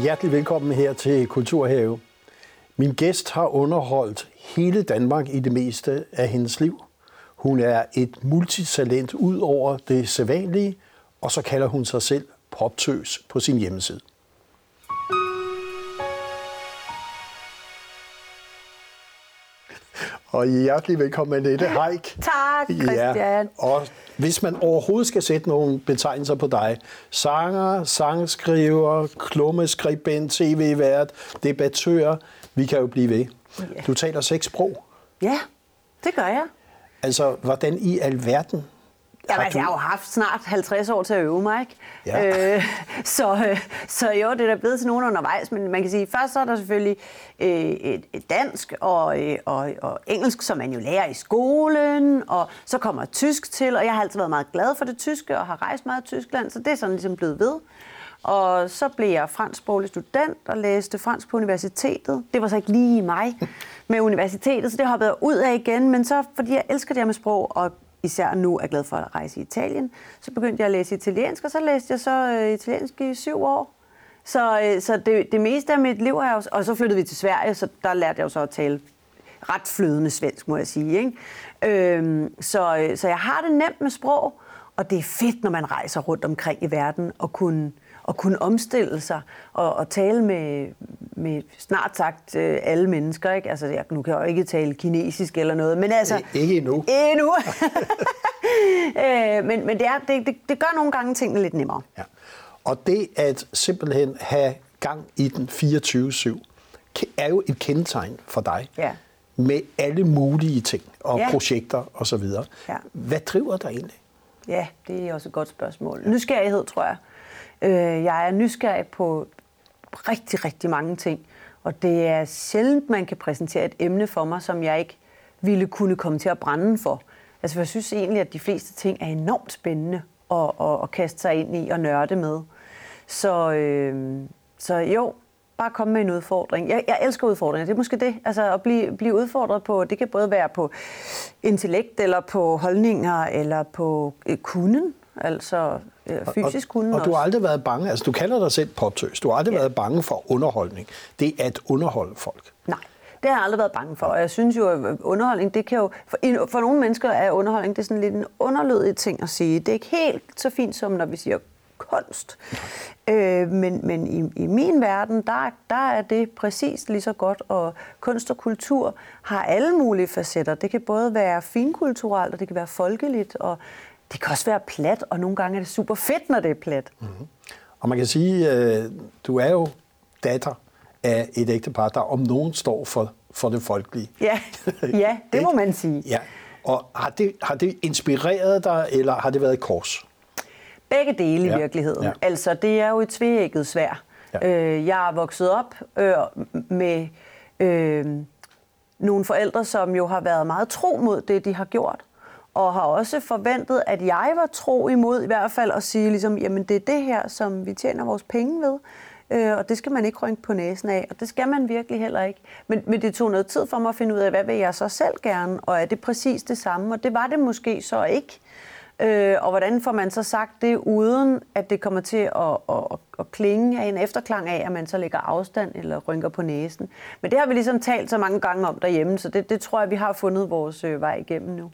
hjertelig velkommen her til Kulturhave. Min gæst har underholdt hele Danmark i det meste af hendes liv. Hun er et multitalent ud over det sædvanlige, og så kalder hun sig selv poptøs på sin hjemmeside. Og hjertelig velkommen, Annette Haik. Tak, Christian. Ja, og hvis man overhovedet skal sætte nogle betegnelser på dig, sanger, sangskriver, klummeskribent, tv-vært, debattør, vi kan jo blive ved. Ja. Du taler seks sprog. Ja, det gør jeg. Altså, hvordan i alverden Jamen, altså, jeg har jo haft snart 50 år til at øve mig, ikke? Ja. Øh, så, øh, så jo, det er da blevet til nogen undervejs, men man kan sige, først så er der selvfølgelig øh, et, et dansk og, øh, og, og engelsk, som man jo lærer i skolen, og så kommer tysk til, og jeg har altid været meget glad for det tyske, og har rejst meget i Tyskland, så det er sådan ligesom blevet ved. Og så blev jeg franskbroglig student og læste fransk på universitetet. Det var så ikke lige mig med universitetet, så det hoppede jeg ud af igen. Men så, fordi jeg elsker det her med sprog, og især nu er glad for at rejse i Italien, så begyndte jeg at læse italiensk, og så læste jeg så øh, italiensk i syv år. Så, øh, så det, det meste af mit liv er jo... Og så flyttede vi til Sverige, så der lærte jeg jo så at tale ret flydende svensk, må jeg sige. Ikke? Øhm, så, øh, så jeg har det nemt med sprog, og det er fedt, når man rejser rundt omkring i verden og kunne at kunne omstille sig og, og tale med, med snart sagt øh, alle mennesker. Ikke? Altså, jeg, nu kan jeg jo ikke tale kinesisk eller noget, men altså... Ikke endnu. Endnu. øh, men men det, er, det, det, det gør nogle gange tingene lidt nemmere. Ja. Og det at simpelthen have gang i den 24-7, er jo et kendetegn for dig. Ja. Med alle mulige ting og ja. projekter osv. Ja. Hvad driver dig egentlig? Ja, det er også et godt spørgsmål. Nysgerrighed, tror jeg. Øh, jeg er nysgerrig på rigtig, rigtig mange ting. Og det er sjældent, man kan præsentere et emne for mig, som jeg ikke ville kunne komme til at brænde for. Altså, jeg synes egentlig, at de fleste ting er enormt spændende at, at, at kaste sig ind i og nørde med. Så, øh, så jo, bare komme med en udfordring. Jeg, jeg elsker udfordringer, det er måske det. Altså at blive, blive udfordret på, det kan både være på intellekt, eller på holdninger, eller på øh, kunden. Altså øh, fysisk kunde Og, og du har aldrig været bange, altså du kalder dig selv poptøs, du har aldrig ja. været bange for underholdning. Det er at underholde folk. Nej, det har jeg aldrig været bange for. Og jeg synes jo, at underholdning, det kan jo... For, for nogle mennesker er underholdning, det er sådan lidt en underlødig ting at sige. Det er ikke helt så fint, som når vi siger kunst. Øh, men men i, i min verden, der, der er det præcis lige så godt, og kunst og kultur har alle mulige facetter. Det kan både være finkulturelt, og det kan være folkeligt, og det kan også være plat, og nogle gange er det super fedt, når det er plat. Mm-hmm. Og man kan sige, øh, du er jo datter af et ægtepar, der om nogen står for, for det folkelige. Ja, ja det må man sige. Ja. Og har det, har det inspireret dig, eller har det været et kors? Begge dele ja. i virkeligheden. Ja. Altså, det er jo et tvægget svær. Ja. Øh, jeg er vokset op øh, med øh, nogle forældre, som jo har været meget tro mod det, de har gjort og har også forventet, at jeg var tro imod i hvert fald at sige, ligesom, jamen det er det her, som vi tjener vores penge ved, øh, og det skal man ikke rynke på næsen af, og det skal man virkelig heller ikke. Men, men det tog noget tid for mig at finde ud af, hvad vil jeg så selv gerne, og er det præcis det samme, og det var det måske så ikke. Øh, og hvordan får man så sagt det, uden at det kommer til at, at, at, at klinge af en efterklang af, at man så lægger afstand eller rynker på næsen. Men det har vi ligesom talt så mange gange om derhjemme, så det, det tror jeg, vi har fundet vores øh, vej igennem nu.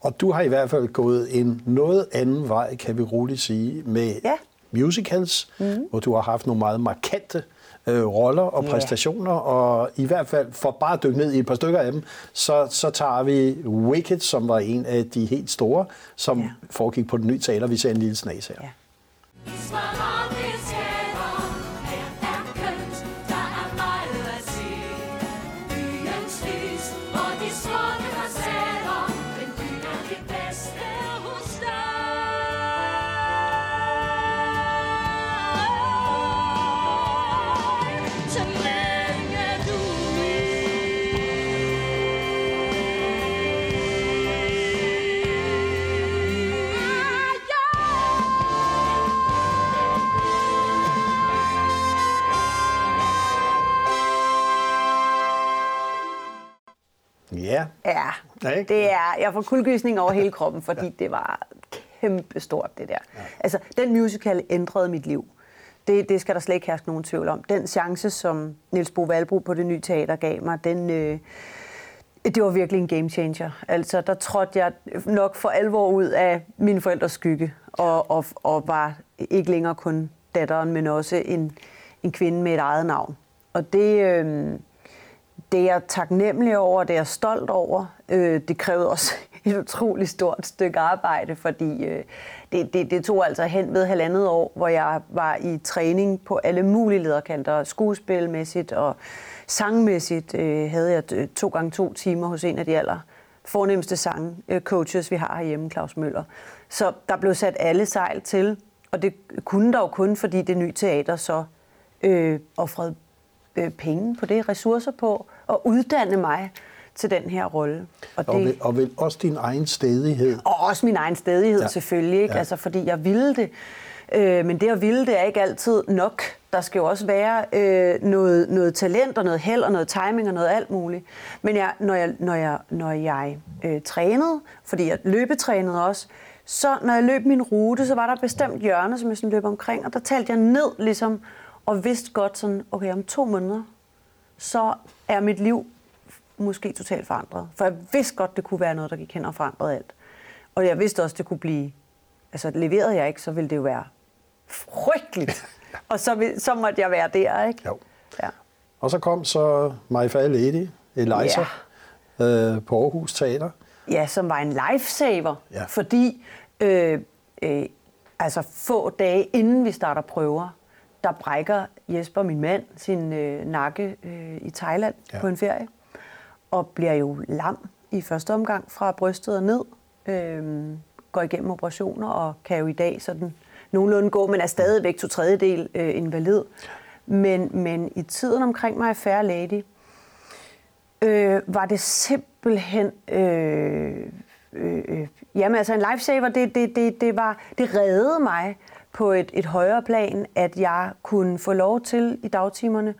Og du har i hvert fald gået en noget anden vej, kan vi roligt sige, med ja. musicals, mm. hvor du har haft nogle meget markante øh, roller og yeah. præstationer, og i hvert fald for bare at dykke ned i et par stykker af dem, så, så tager vi Wicked, som var en af de helt store, som yeah. foregik på den nye teater. Vi ser en lille snas her. Yeah. Ja. Ja, ikke? det er, jeg får kuldegysning over hele kroppen, fordi ja. det var kæmpestort, det der. Ja. Altså, den musical ændrede mit liv. det, det skal der slet ikke herske nogen tvivl om. Den chance, som Niels Bo Valbro på det nye teater gav mig, den, øh, det var virkelig en game changer. Altså, der trådte jeg nok for alvor ud af min forældres skygge, og, og, og var ikke længere kun datteren, men også en, en kvinde med et eget navn. Og det, øh, det er jeg taknemmelig over, det er jeg stolt over. Øh, det krævede også et utroligt stort stykke arbejde, fordi øh, det, det, det tog altså hen ved halvandet år, hvor jeg var i træning på alle mulige lederkanter, skuespilmæssigt og sangmæssigt øh, havde jeg to gange to timer hos en af de aller fornemmeste sangcoaches, vi har herhjemme, Claus Møller. Så der blev sat alle sejl til, og det kunne dog jo kun, fordi det nye teater så øh, offrede øh, penge på det, ressourcer på, at uddanne mig til den her rolle. Og, det, og, vel, og vel også din egen stedighed. Og også min egen stedighed ja. selvfølgelig, ikke? Ja. Altså, fordi jeg ville det. Øh, men det at ville det er ikke altid nok. Der skal jo også være øh, noget, noget talent og noget held og noget timing og noget alt muligt. Men jeg, når jeg, når jeg, når jeg øh, trænede, fordi jeg løbetrænede også, så når jeg løb min rute, så var der bestemt hjørne, som jeg sådan løb omkring, og der talte jeg ned ligesom, og vidste godt sådan, okay, om to måneder, så er mit liv måske totalt forandret. For jeg vidste godt, det kunne være noget, der gik hen og forandrede alt. Og jeg vidste også, det kunne blive... Altså, leverede jeg ikke, så ville det jo være frygteligt. og så, vil, så måtte jeg være der, ikke? Jo. Ja. Og så kom så My Fair Lady, Eliza, ja. øh, på Aarhus Teater. Ja, som var en lifesaver, ja. fordi øh, øh, altså få dage inden vi starter prøver, der brækker Jesper, min mand, sin øh, nakke øh, i Thailand ja. på en ferie og bliver jo lam i første omgang fra brystet og ned. Øhm, går igennem operationer og kan jo i dag sådan nogenlunde gå, men er stadigvæk to tredjedel øh, invalid. Men, men i tiden omkring mig Fair Lady, øh, var det simpelthen... Øh, øh, øh, jamen altså en lifesaver, det, det, det, det, var, det reddede mig på et, et højere plan, at jeg kunne få lov til i dagtimerne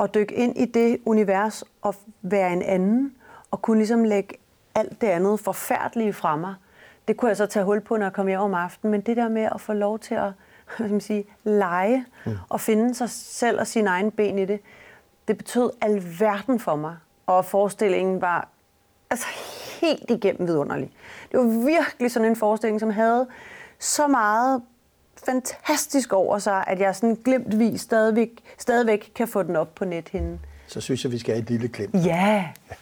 at dykke ind i det univers og være en anden, og kunne ligesom lægge alt det andet forfærdelige fra mig. Det kunne jeg så tage hul på, når jeg kom hjem om aftenen, men det der med at få lov til at hvad man sige, lege mm. og finde sig selv og sin egen ben i det, det betød alverden for mig. Og forestillingen var altså helt igennem vidunderlig. Det var virkelig sådan en forestilling, som havde så meget fantastisk over sig, at jeg sådan glemtvis stadigvæk, stadigvæk kan få den op på nethinden. Så synes jeg, vi skal have et lille klip. Ja. ja.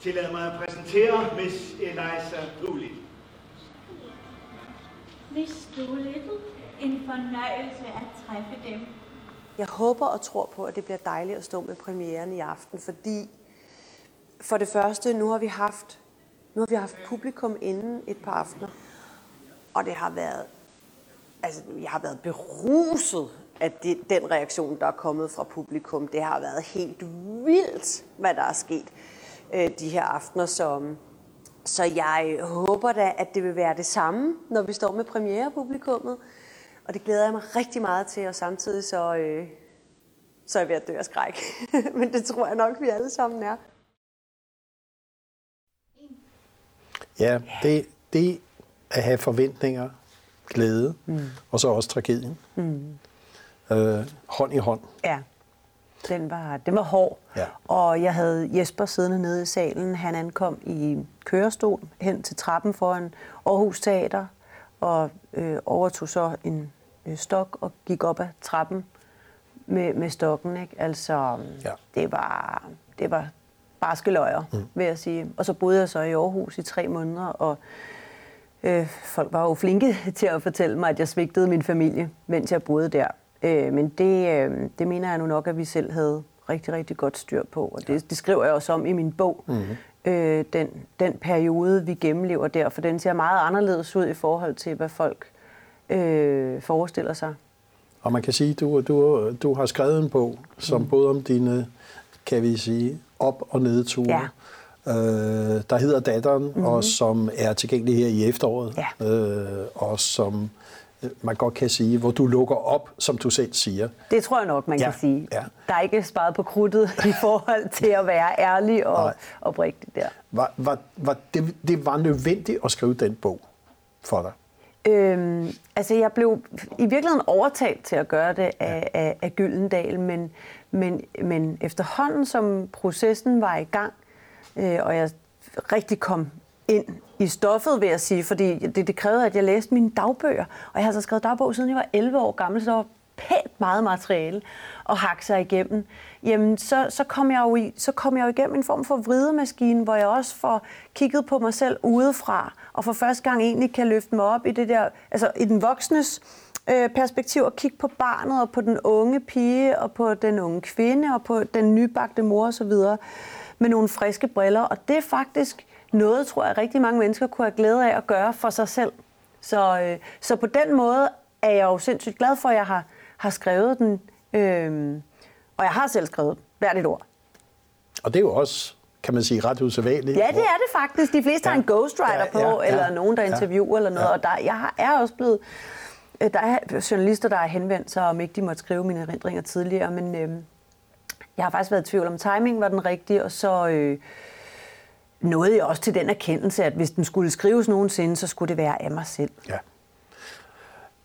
Tillad mig at præsentere Miss Eliza Doolittle. Miss Doolittle, en fornøjelse at træffe dem. Jeg håber og tror på, at det bliver dejligt at stå med premieren i aften, fordi for det første, nu har vi haft, nu har vi haft publikum inden et par aftener, og det har været altså, jeg har været beruset af det, den reaktion, der er kommet fra publikum. Det har været helt vildt, hvad der er sket øh, de her aftener. Så, så jeg håber da, at det vil være det samme, når vi står med premierepublikummet. Og det glæder jeg mig rigtig meget til, og samtidig så, øh, så er jeg ved at dø af skræk. Men det tror jeg nok, vi alle sammen er. Ja, det, det at have forventninger glæde, mm. og så også tragedien. Mm. Øh, hånd i hånd. Ja, den var, den var hård. Ja. Og jeg havde Jesper siddende nede i salen. Han ankom i kørestol hen til trappen foran Aarhus Teater, og øh, overtog så en øh, stok og gik op ad trappen med, med stokken. Ikke? Altså, ja. det var, det var barske løjer, mm. vil jeg sige. Og så boede jeg så i Aarhus i tre måneder, og Øh, folk var jo flinke til at fortælle mig, at jeg svigtede min familie, mens jeg boede der. Øh, men det, øh, det mener jeg nu nok, at vi selv havde rigtig, rigtig godt styr på. Og det, det skriver jeg også om i min bog. Mm-hmm. Øh, den, den periode, vi gennemlever der, for den ser meget anderledes ud i forhold til, hvad folk øh, forestiller sig. Og man kan sige, at du, du, du har skrevet en bog, som mm. både om dine, kan vi sige, op- og nedture. Ja øh, der hedder Datteren, mm-hmm. og som er tilgængelig her i efteråret, ja. øh, og som øh, man godt kan sige, hvor du lukker op, som du selv siger. Det tror jeg nok, man ja. kan sige. Ja. Der er ikke sparet på krudtet i forhold til at være ærlig og oprigtig der. Var, var, var det, det var nødvendigt at skrive den bog for dig? Øhm, altså, jeg blev i virkeligheden overtalt til at gøre det af, af, af Gyldendal, men, men, men efterhånden, som processen var i gang, øh, og jeg rigtig kom ind i stoffet, vil jeg sige, fordi det, det krævede, at jeg læste mine dagbøger. Og jeg har så altså skrevet dagbog, siden jeg var 11 år gammel, så der var pænt meget materiale at hakke sig igennem. Jamen, så, så, kom jeg jo i, så kom jeg jo igennem en form for vridemaskine, hvor jeg også får kigget på mig selv udefra, og for første gang egentlig kan løfte mig op i det der, altså i den voksnes øh, perspektiv, og kigge på barnet, og på den unge pige, og på den unge kvinde, og på den nybagte mor osv., med nogle friske briller. Og det er faktisk noget, tror jeg, rigtig mange mennesker kunne have glæde af at gøre for sig selv. Så, øh, så på den måde er jeg jo sindssygt glad for, at jeg har, har skrevet den. Øh, og jeg har selv skrevet hvert et ord. Og det er jo også, kan man sige, ret usædvanligt. Ja, det er det faktisk. De fleste ja. har en ghostwriter ja, ja, på, ja, eller nogen, der interviewer ja, eller noget. Ja. Og der, jeg er også blevet... Øh, der er journalister, der har henvendt sig, om ikke de måtte skrive mine erindringer tidligere, men øh, jeg har faktisk været i tvivl om, timing var den rigtige, og så... Øh, nåede jeg også til den erkendelse, at hvis den skulle skrives nogensinde, så skulle det være af mig selv. Ja.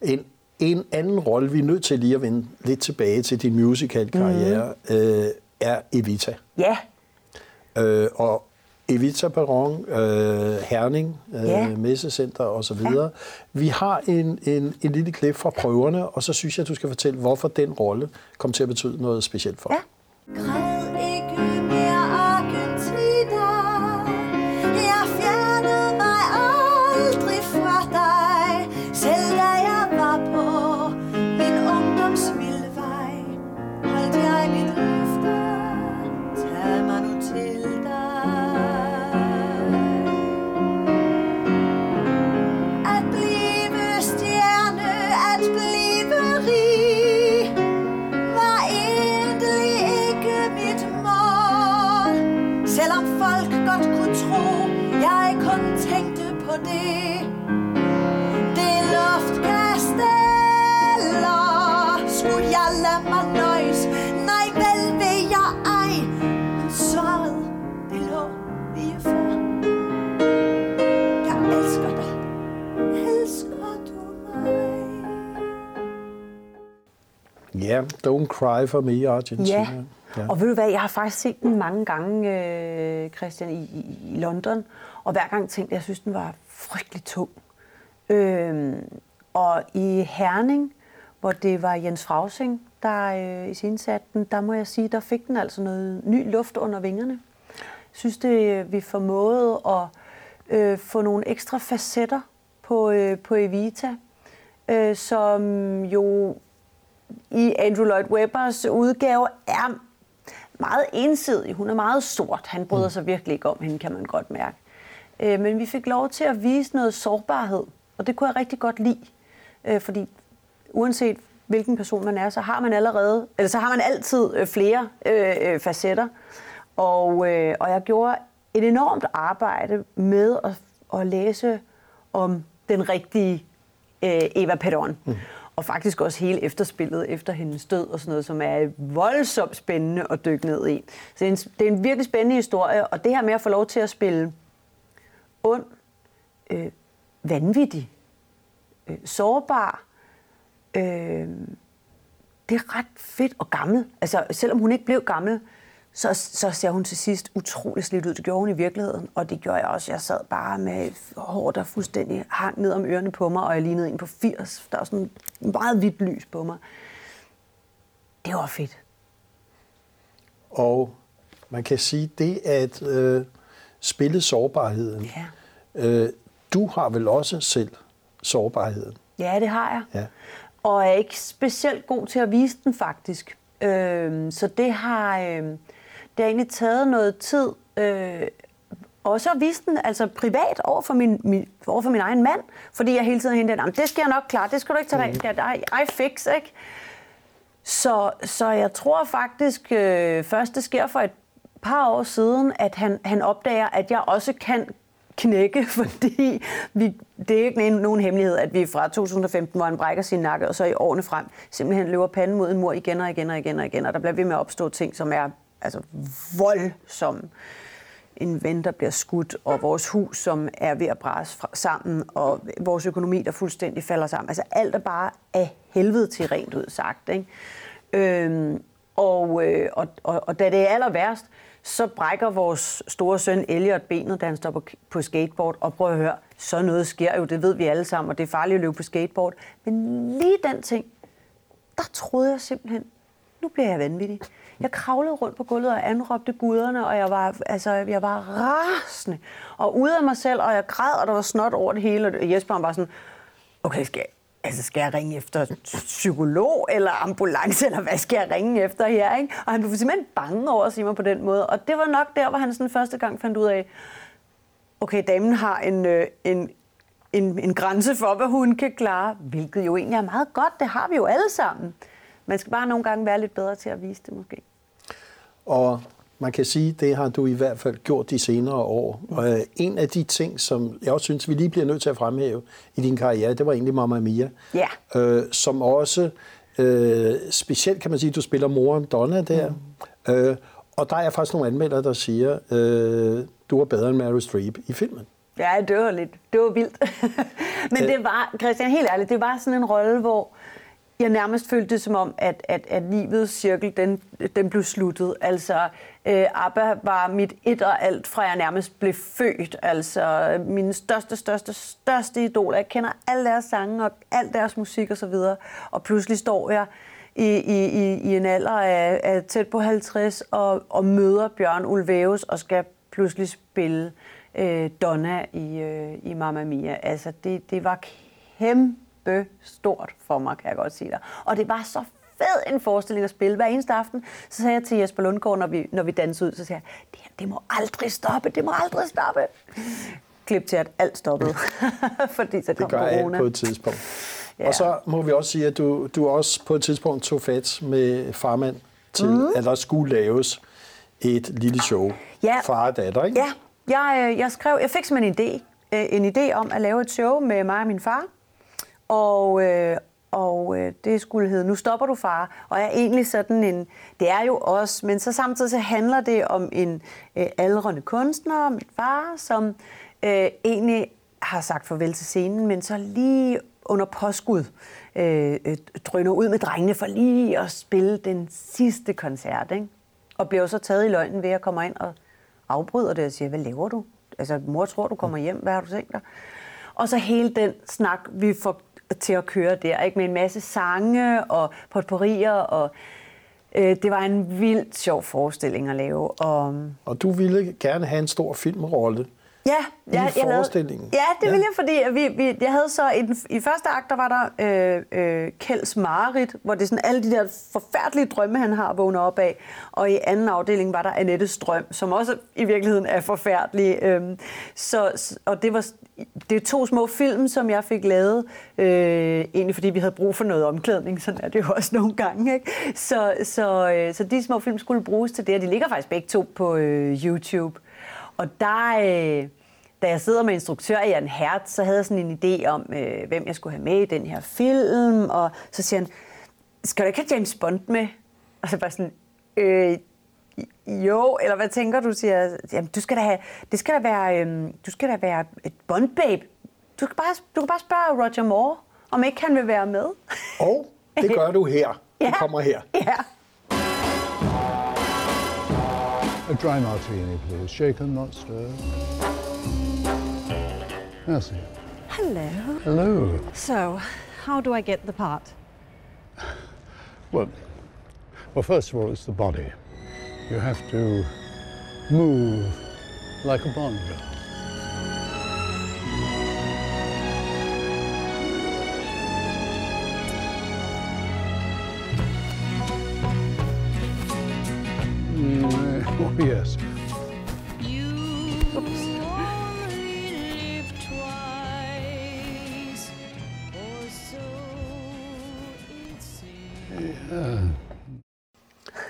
En, en anden rolle, vi er nødt til lige at vende lidt tilbage til din musical-karriere, mm. øh, er Evita. Ja. Øh, og Evita Perron, øh, Herning, øh, ja. Messecenter osv. Ja. Vi har en, en, en lille klip fra prøverne, og så synes jeg, at du skal fortælle, hvorfor den rolle kom til at betyde noget specielt for dig. Ja. Græd ikke mere Don't Cry for Me Argentina. Ja. ja, og ved du hvad, jeg har faktisk set den mange gange, øh, Christian, i, i, i London, og hver gang tænkte jeg, jeg synes, den var frygtelig tung. Øh, og i Herning, hvor det var Jens Frausing, der øh, i sin den, der må jeg sige, der fik den altså noget ny luft under vingerne. Jeg synes, det, vi formåede at øh, få nogle ekstra facetter på, øh, på Evita, øh, som jo i Andrew Lloyd Webbers udgave er meget ensidig. Hun er meget sort. Han bryder mm. sig virkelig ikke om hende, kan man godt mærke. Øh, men vi fik lov til at vise noget sårbarhed, og det kunne jeg rigtig godt lide. Øh, fordi uanset hvilken person man er, så har man allerede, eller så har man altid øh, flere øh, facetter. Og, øh, og jeg gjorde et enormt arbejde med at, at læse om den rigtige øh, Eva Peron. Mm og faktisk også hele efterspillet efter hendes død og sådan noget, som er voldsomt spændende at dykke ned i. Så det er, en, det er en virkelig spændende historie, og det her med at få lov til at spille ond, øh, vanvittig, øh, sårbar, øh, det er ret fedt og gammel. Altså, selvom hun ikke blev gammel, så, så ser hun til sidst utrolig slidt ud. Det gjorde hun i virkeligheden, og det gjorde jeg også. Jeg sad bare med hår, der fuldstændig hang ned om ørerne på mig, og jeg lignede en på 80. Der var sådan meget hvidt lys på mig. Det var fedt. Og man kan sige, det at øh, spille sårbarheden. Ja. Øh, du har vel også selv sårbarheden? Ja, det har jeg. Ja. Og er ikke specielt god til at vise den faktisk. Øh, så det har... Øh, det har egentlig taget noget tid, øh, også at vise den altså privat over for min, min, over for min egen mand, fordi jeg hele tiden hente den, det skal jeg nok klare, det skal du ikke tage mm. dig, I, fix, ikke? Så, så jeg tror faktisk, øh, først det sker for et par år siden, at han, han opdager, at jeg også kan knække, fordi vi, det er ikke nogen hemmelighed, at vi fra 2015, hvor han brækker sin nakke, og så i årene frem, simpelthen løber panden mod en mor igen og igen og igen og igen, og der bliver vi med at opstå ting, som er altså voldsom en ven, der bliver skudt, og vores hus, som er ved at brase sammen, og vores økonomi, der fuldstændig falder sammen. Altså alt er bare af helvede til rent ud sagt. Ikke? Øhm, og, øh, og, og, og da det er aller værst, så brækker vores store søn Elliot benet, da han står på, på skateboard. Og prøv at høre, så noget sker jo, det ved vi alle sammen, og det er farligt at løbe på skateboard. Men lige den ting, der troede jeg simpelthen, nu bliver jeg vanvittig. Jeg kravlede rundt på gulvet og anråbte guderne, og jeg var, altså, jeg var rasende. Og ude af mig selv, og jeg græd, og der var snot over det hele. Og Jesper var sådan, okay, skal jeg, altså skal jeg ringe efter psykolog eller ambulance, eller hvad skal jeg ringe efter her? Ikke? Og han blev simpelthen bange over at sige mig på den måde. Og det var nok der, hvor han sådan første gang fandt ud af, okay, damen har en, øh, en, en, en grænse for, hvad hun kan klare, hvilket jo egentlig er meget godt. Det har vi jo alle sammen. Man skal bare nogle gange være lidt bedre til at vise det måske. Og man kan sige, det har du i hvert fald gjort de senere år. Og øh, en af de ting, som jeg også synes, vi lige bliver nødt til at fremhæve i din karriere, det var egentlig Mamma Mia. Ja. Øh, som også, øh, specielt kan man sige, du spiller moren Donna der. Mm. Øh, og der er faktisk nogle anmeldere, der siger, øh, du er bedre end Meryl Streep i filmen. Ja, det var lidt, det var vildt. Men det var, Christian, helt ærligt, det var sådan en rolle, hvor jeg nærmest følte det som om, at, at, at livets cirkel, den, den blev sluttet. Altså, øh, ABBA var mit et og alt, fra jeg nærmest blev født. Altså, min største, største, største idol. Jeg kender alle deres sange og al deres musik osv. Og, og pludselig står jeg i, i, i, i en alder af, af tæt på 50 og, og møder Bjørn Ulvaeus og skal pludselig spille øh, Donna i, øh, i Mamma Mia. Altså, det, det var kæmpe kæmpe stort for mig, kan jeg godt sige dig. Og det var så fed en forestilling at spille hver eneste aften. Så sagde jeg til Jesper Lundgaard, når vi, når vi dansede ud, så sagde jeg, det, her, det må aldrig stoppe, det må aldrig stoppe. Klip til, at alt stoppede, fordi så kom det gør corona. på et tidspunkt. Ja. Og så må vi også sige, at du, du også på et tidspunkt tog fat med farmand til, mm. at der skulle laves et lille show. Ja. Far og datter, ikke? Ja, jeg, øh, jeg skrev, jeg fik simpelthen en idé, øh, en idé om at lave et show med mig og min far. Og, øh, og øh, det skulle hedde Nu stopper du far, og er egentlig sådan en, det er jo også, men så samtidig så handler det om en øh, aldrende kunstner, min far, som øh, egentlig har sagt farvel til scenen, men så lige under påskud øh, øh, drøner ud med drengene for lige at spille den sidste koncert, ikke? Og bliver så taget i løgnen ved at komme ind og afbryder det og siger, hvad laver du? Altså, mor tror, du kommer hjem, hvad har du tænkt dig? Og så hele den snak, vi får til at køre der, ikke? med en masse sange og potpourrier, og øh, det var en vildt sjov forestilling at lave. Og, øhm, og du ville gerne have en stor filmrolle. Ja, ja, i jeg forestillingen. Lavede, ja, det ja. ville jeg, fordi vi, vi, jeg havde så i, den, i første akt, der var der øh, øh, Kjelds Marit, hvor det er sådan alle de der forfærdelige drømme, han har vågnet op af. Og i anden afdeling var der Annettes drøm, som også i virkeligheden er forfærdelig. Øh, så, og det var det er to små film, som jeg fik lavet, øh, egentlig fordi vi havde brug for noget omklædning, sådan er det jo også nogle gange. Ikke? Så, så, øh, så de små film skulle bruges til det, og de ligger faktisk begge to på øh, YouTube. Og der, øh, da jeg sidder med instruktør Jan Hertz, så havde jeg sådan en idé om, øh, hvem jeg skulle have med i den her film, og så siger han, skal du ikke have James Bond med? Og så bare sådan, øh, jo, eller hvad tænker du, siger Jamen, du skal da have, det skal da være, øhm, du skal da være et bondbabe. Du kan, bare, du kan bare spørge Roger Moore, om ikke han vil være med. Og det gør du her. ja. Du kommer her. Ja. A dry martini, please. Shaken, not stirred. Merci. Hello. Hello. So, how do I get the part? Well, well, first of all, it's the body. You have to move like a Bond girl. Oh, yes.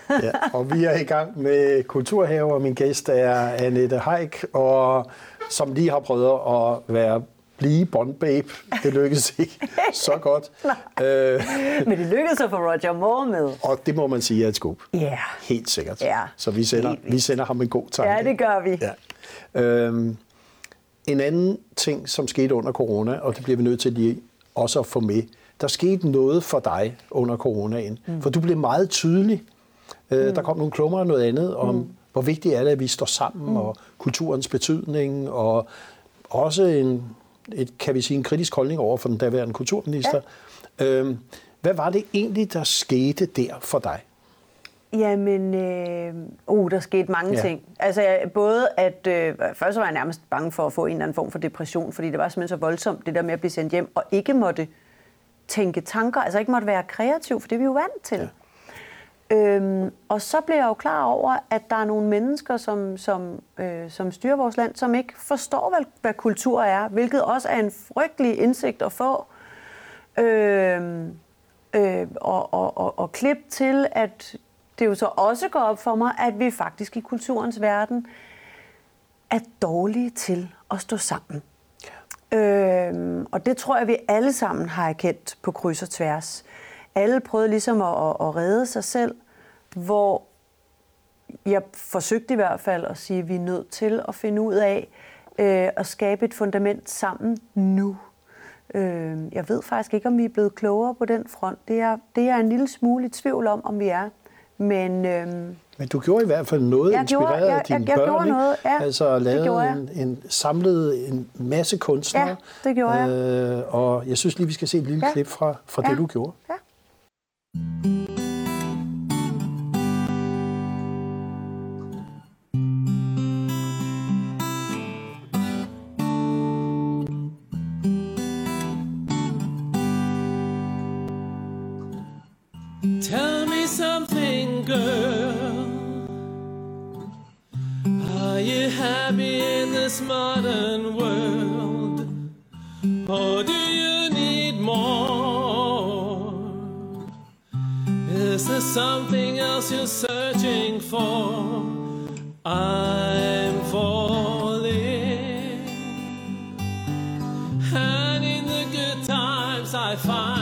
ja, og vi er i gang med Kulturhave, og min gæst er Annette Haik, og som lige har prøvet at være blive Bond Babe. Det lykkedes ikke så godt. øh, Men det lykkedes at få Roger Moore med. Og det må man sige er et skub. Ja. Yeah. Helt sikkert. Ja. Så vi sender, vi sender ham en god tanke. Ja, det gør vi. Ja. Øhm, en anden ting, som skete under corona, og det bliver vi nødt til lige også at få med, der skete noget for dig under coronaen, mm. for du blev meget tydelig. Øh, mm. Der kom nogle klummer og noget andet om, mm. hvor vigtigt er det, at vi står sammen, mm. og kulturens betydning, og også en, et, kan vi sige, en kritisk holdning over for den daværende kulturminister. Ja. Øhm, hvad var det egentlig, der skete der for dig? Jamen, øh, uh, der skete mange ja. ting. Altså både at, øh, først var jeg nærmest bange for at få en eller anden form for depression, fordi det var simpelthen så voldsomt, det der med at blive sendt hjem, og ikke måtte tænke tanker, altså ikke måtte være kreativ, for det er vi jo vant til. Ja. Øhm, og så blev jeg jo klar over, at der er nogle mennesker, som, som, øh, som styrer vores land, som ikke forstår, hvad, hvad kultur er, hvilket også er en frygtelig indsigt at få. Øhm, øh, og, og, og, og klip til, at det jo så også går op for mig, at vi faktisk i kulturens verden er dårlige til at stå sammen. Ja. Øhm, og det tror jeg, vi alle sammen har erkendt på kryds og tværs. Alle prøvede ligesom at, at, at redde sig selv, hvor jeg forsøgte i hvert fald at sige, at vi er nødt til at finde ud af øh, at skabe et fundament sammen nu. Øh, jeg ved faktisk ikke, om vi er blevet klogere på den front. Det er, det er en lille smule i tvivl om, om vi er. Men, øhm, Men du gjorde i hvert fald noget jeg inspireret gjorde, jeg, af dine jeg, jeg, børn, gjorde noget, ja, altså lavede en, en samlet en masse kunstnere. Ja, det gjorde jeg. Øh, og jeg synes lige, vi skal se et lille ja. klip fra, fra ja. det, du gjorde. Ja. Tell me something, girl. Are you happy in this modern world? Or do you? Something else you're searching for? I'm falling. And in the good times, I find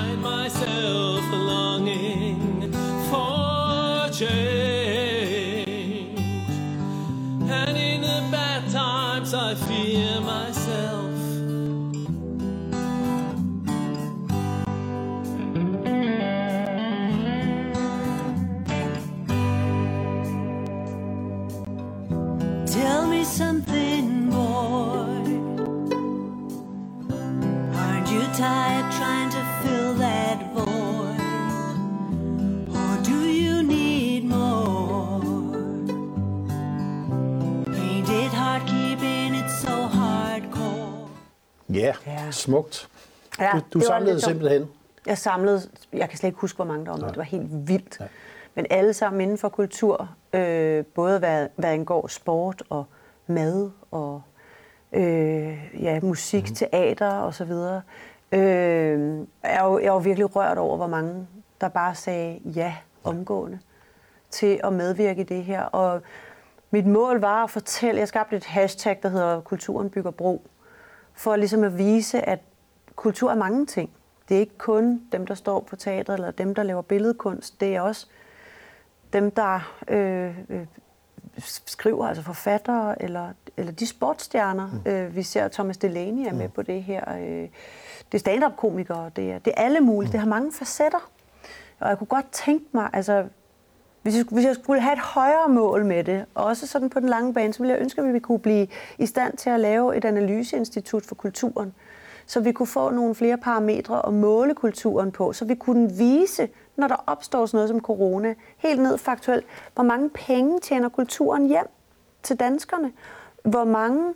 Ja, ja. smukt. Ja, du du samlede simpelthen? Jeg samlede, jeg kan slet ikke huske, hvor mange der var med. Det var helt vildt. Ja. Men alle sammen inden for kultur, øh, både hvad, hvad angår sport og mad og øh, ja, musik, mm-hmm. teater og så videre. Øh, jeg, var, jeg var virkelig rørt over, hvor mange der bare sagde ja omgående til at medvirke i det her. Og mit mål var at fortælle, jeg skabte et hashtag, der hedder Kulturen bygger bro for ligesom at vise, at kultur er mange ting. Det er ikke kun dem, der står på teatret, eller dem, der laver billedkunst. Det er også dem, der øh, øh, skriver, altså forfattere, eller, eller de sportsstjerner. Mm. Øh, vi ser, Thomas Delaney er med mm. på det her. Øh, det er stand-up-komikere, det er, det er alle mulige. Mm. Det har mange facetter. Og jeg kunne godt tænke mig, altså hvis jeg, hvis jeg skulle have et højere mål med det, også sådan på den lange bane, så ville jeg ønske, at vi kunne blive i stand til at lave et analyseinstitut for kulturen, så vi kunne få nogle flere parametre og måle kulturen på, så vi kunne vise, når der opstår sådan noget som corona, helt ned faktuelt, hvor mange penge tjener kulturen hjem til danskerne, hvor mange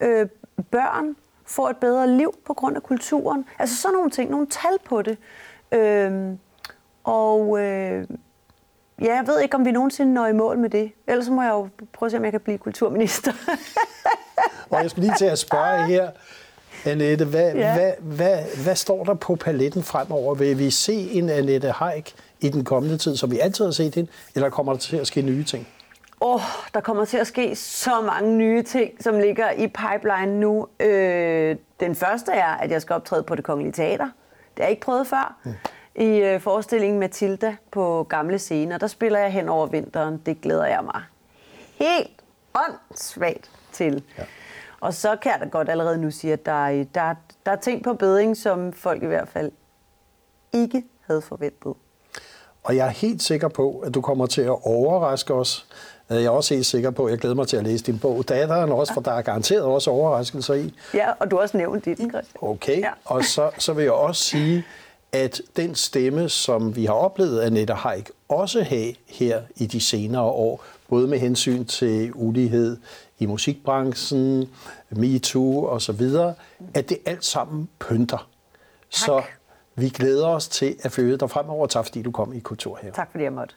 øh, børn får et bedre liv på grund af kulturen. Altså sådan nogle ting, nogle tal på det. Øh, og øh, Ja, jeg ved ikke, om vi nogensinde når i mål med det. Ellers må jeg jo prøve at se, om jeg kan blive kulturminister. og jeg skal lige til at spørge her, Annette, hvad, ja. hvad, hvad, hvad står der på paletten fremover? Vil vi se en Annette Haik i den kommende tid, som vi altid har set hende, eller kommer der til at ske nye ting? Åh, oh, der kommer til at ske så mange nye ting, som ligger i pipeline nu. Øh, den første er, at jeg skal optræde på det kongelige teater. Det har jeg ikke prøvet før. Mm i øh, forestillingen Matilda på gamle scener. Der spiller jeg hen over vinteren. Det glæder jeg mig helt åndssvagt til. Ja. Og så kan jeg da godt allerede nu sige, at der er, der, der er ting på beding, som folk i hvert fald ikke havde forventet. Og jeg er helt sikker på, at du kommer til at overraske os. Jeg er også helt sikker på, at jeg glæder mig til at læse din bog. Datteren også, for der er garanteret også overraskelser i. Ja, og du har også nævnt i den, Christian. Okay, ja. og så, så vil jeg også sige, at den stemme, som vi har oplevet, Annette Haik også have her i de senere år, både med hensyn til ulighed i musikbranchen, MeToo og så videre, at det alt sammen pynter. Tak. Så vi glæder os til at følge dig fremover. Tak fordi du kom i Kultur her. Tak fordi jeg måtte.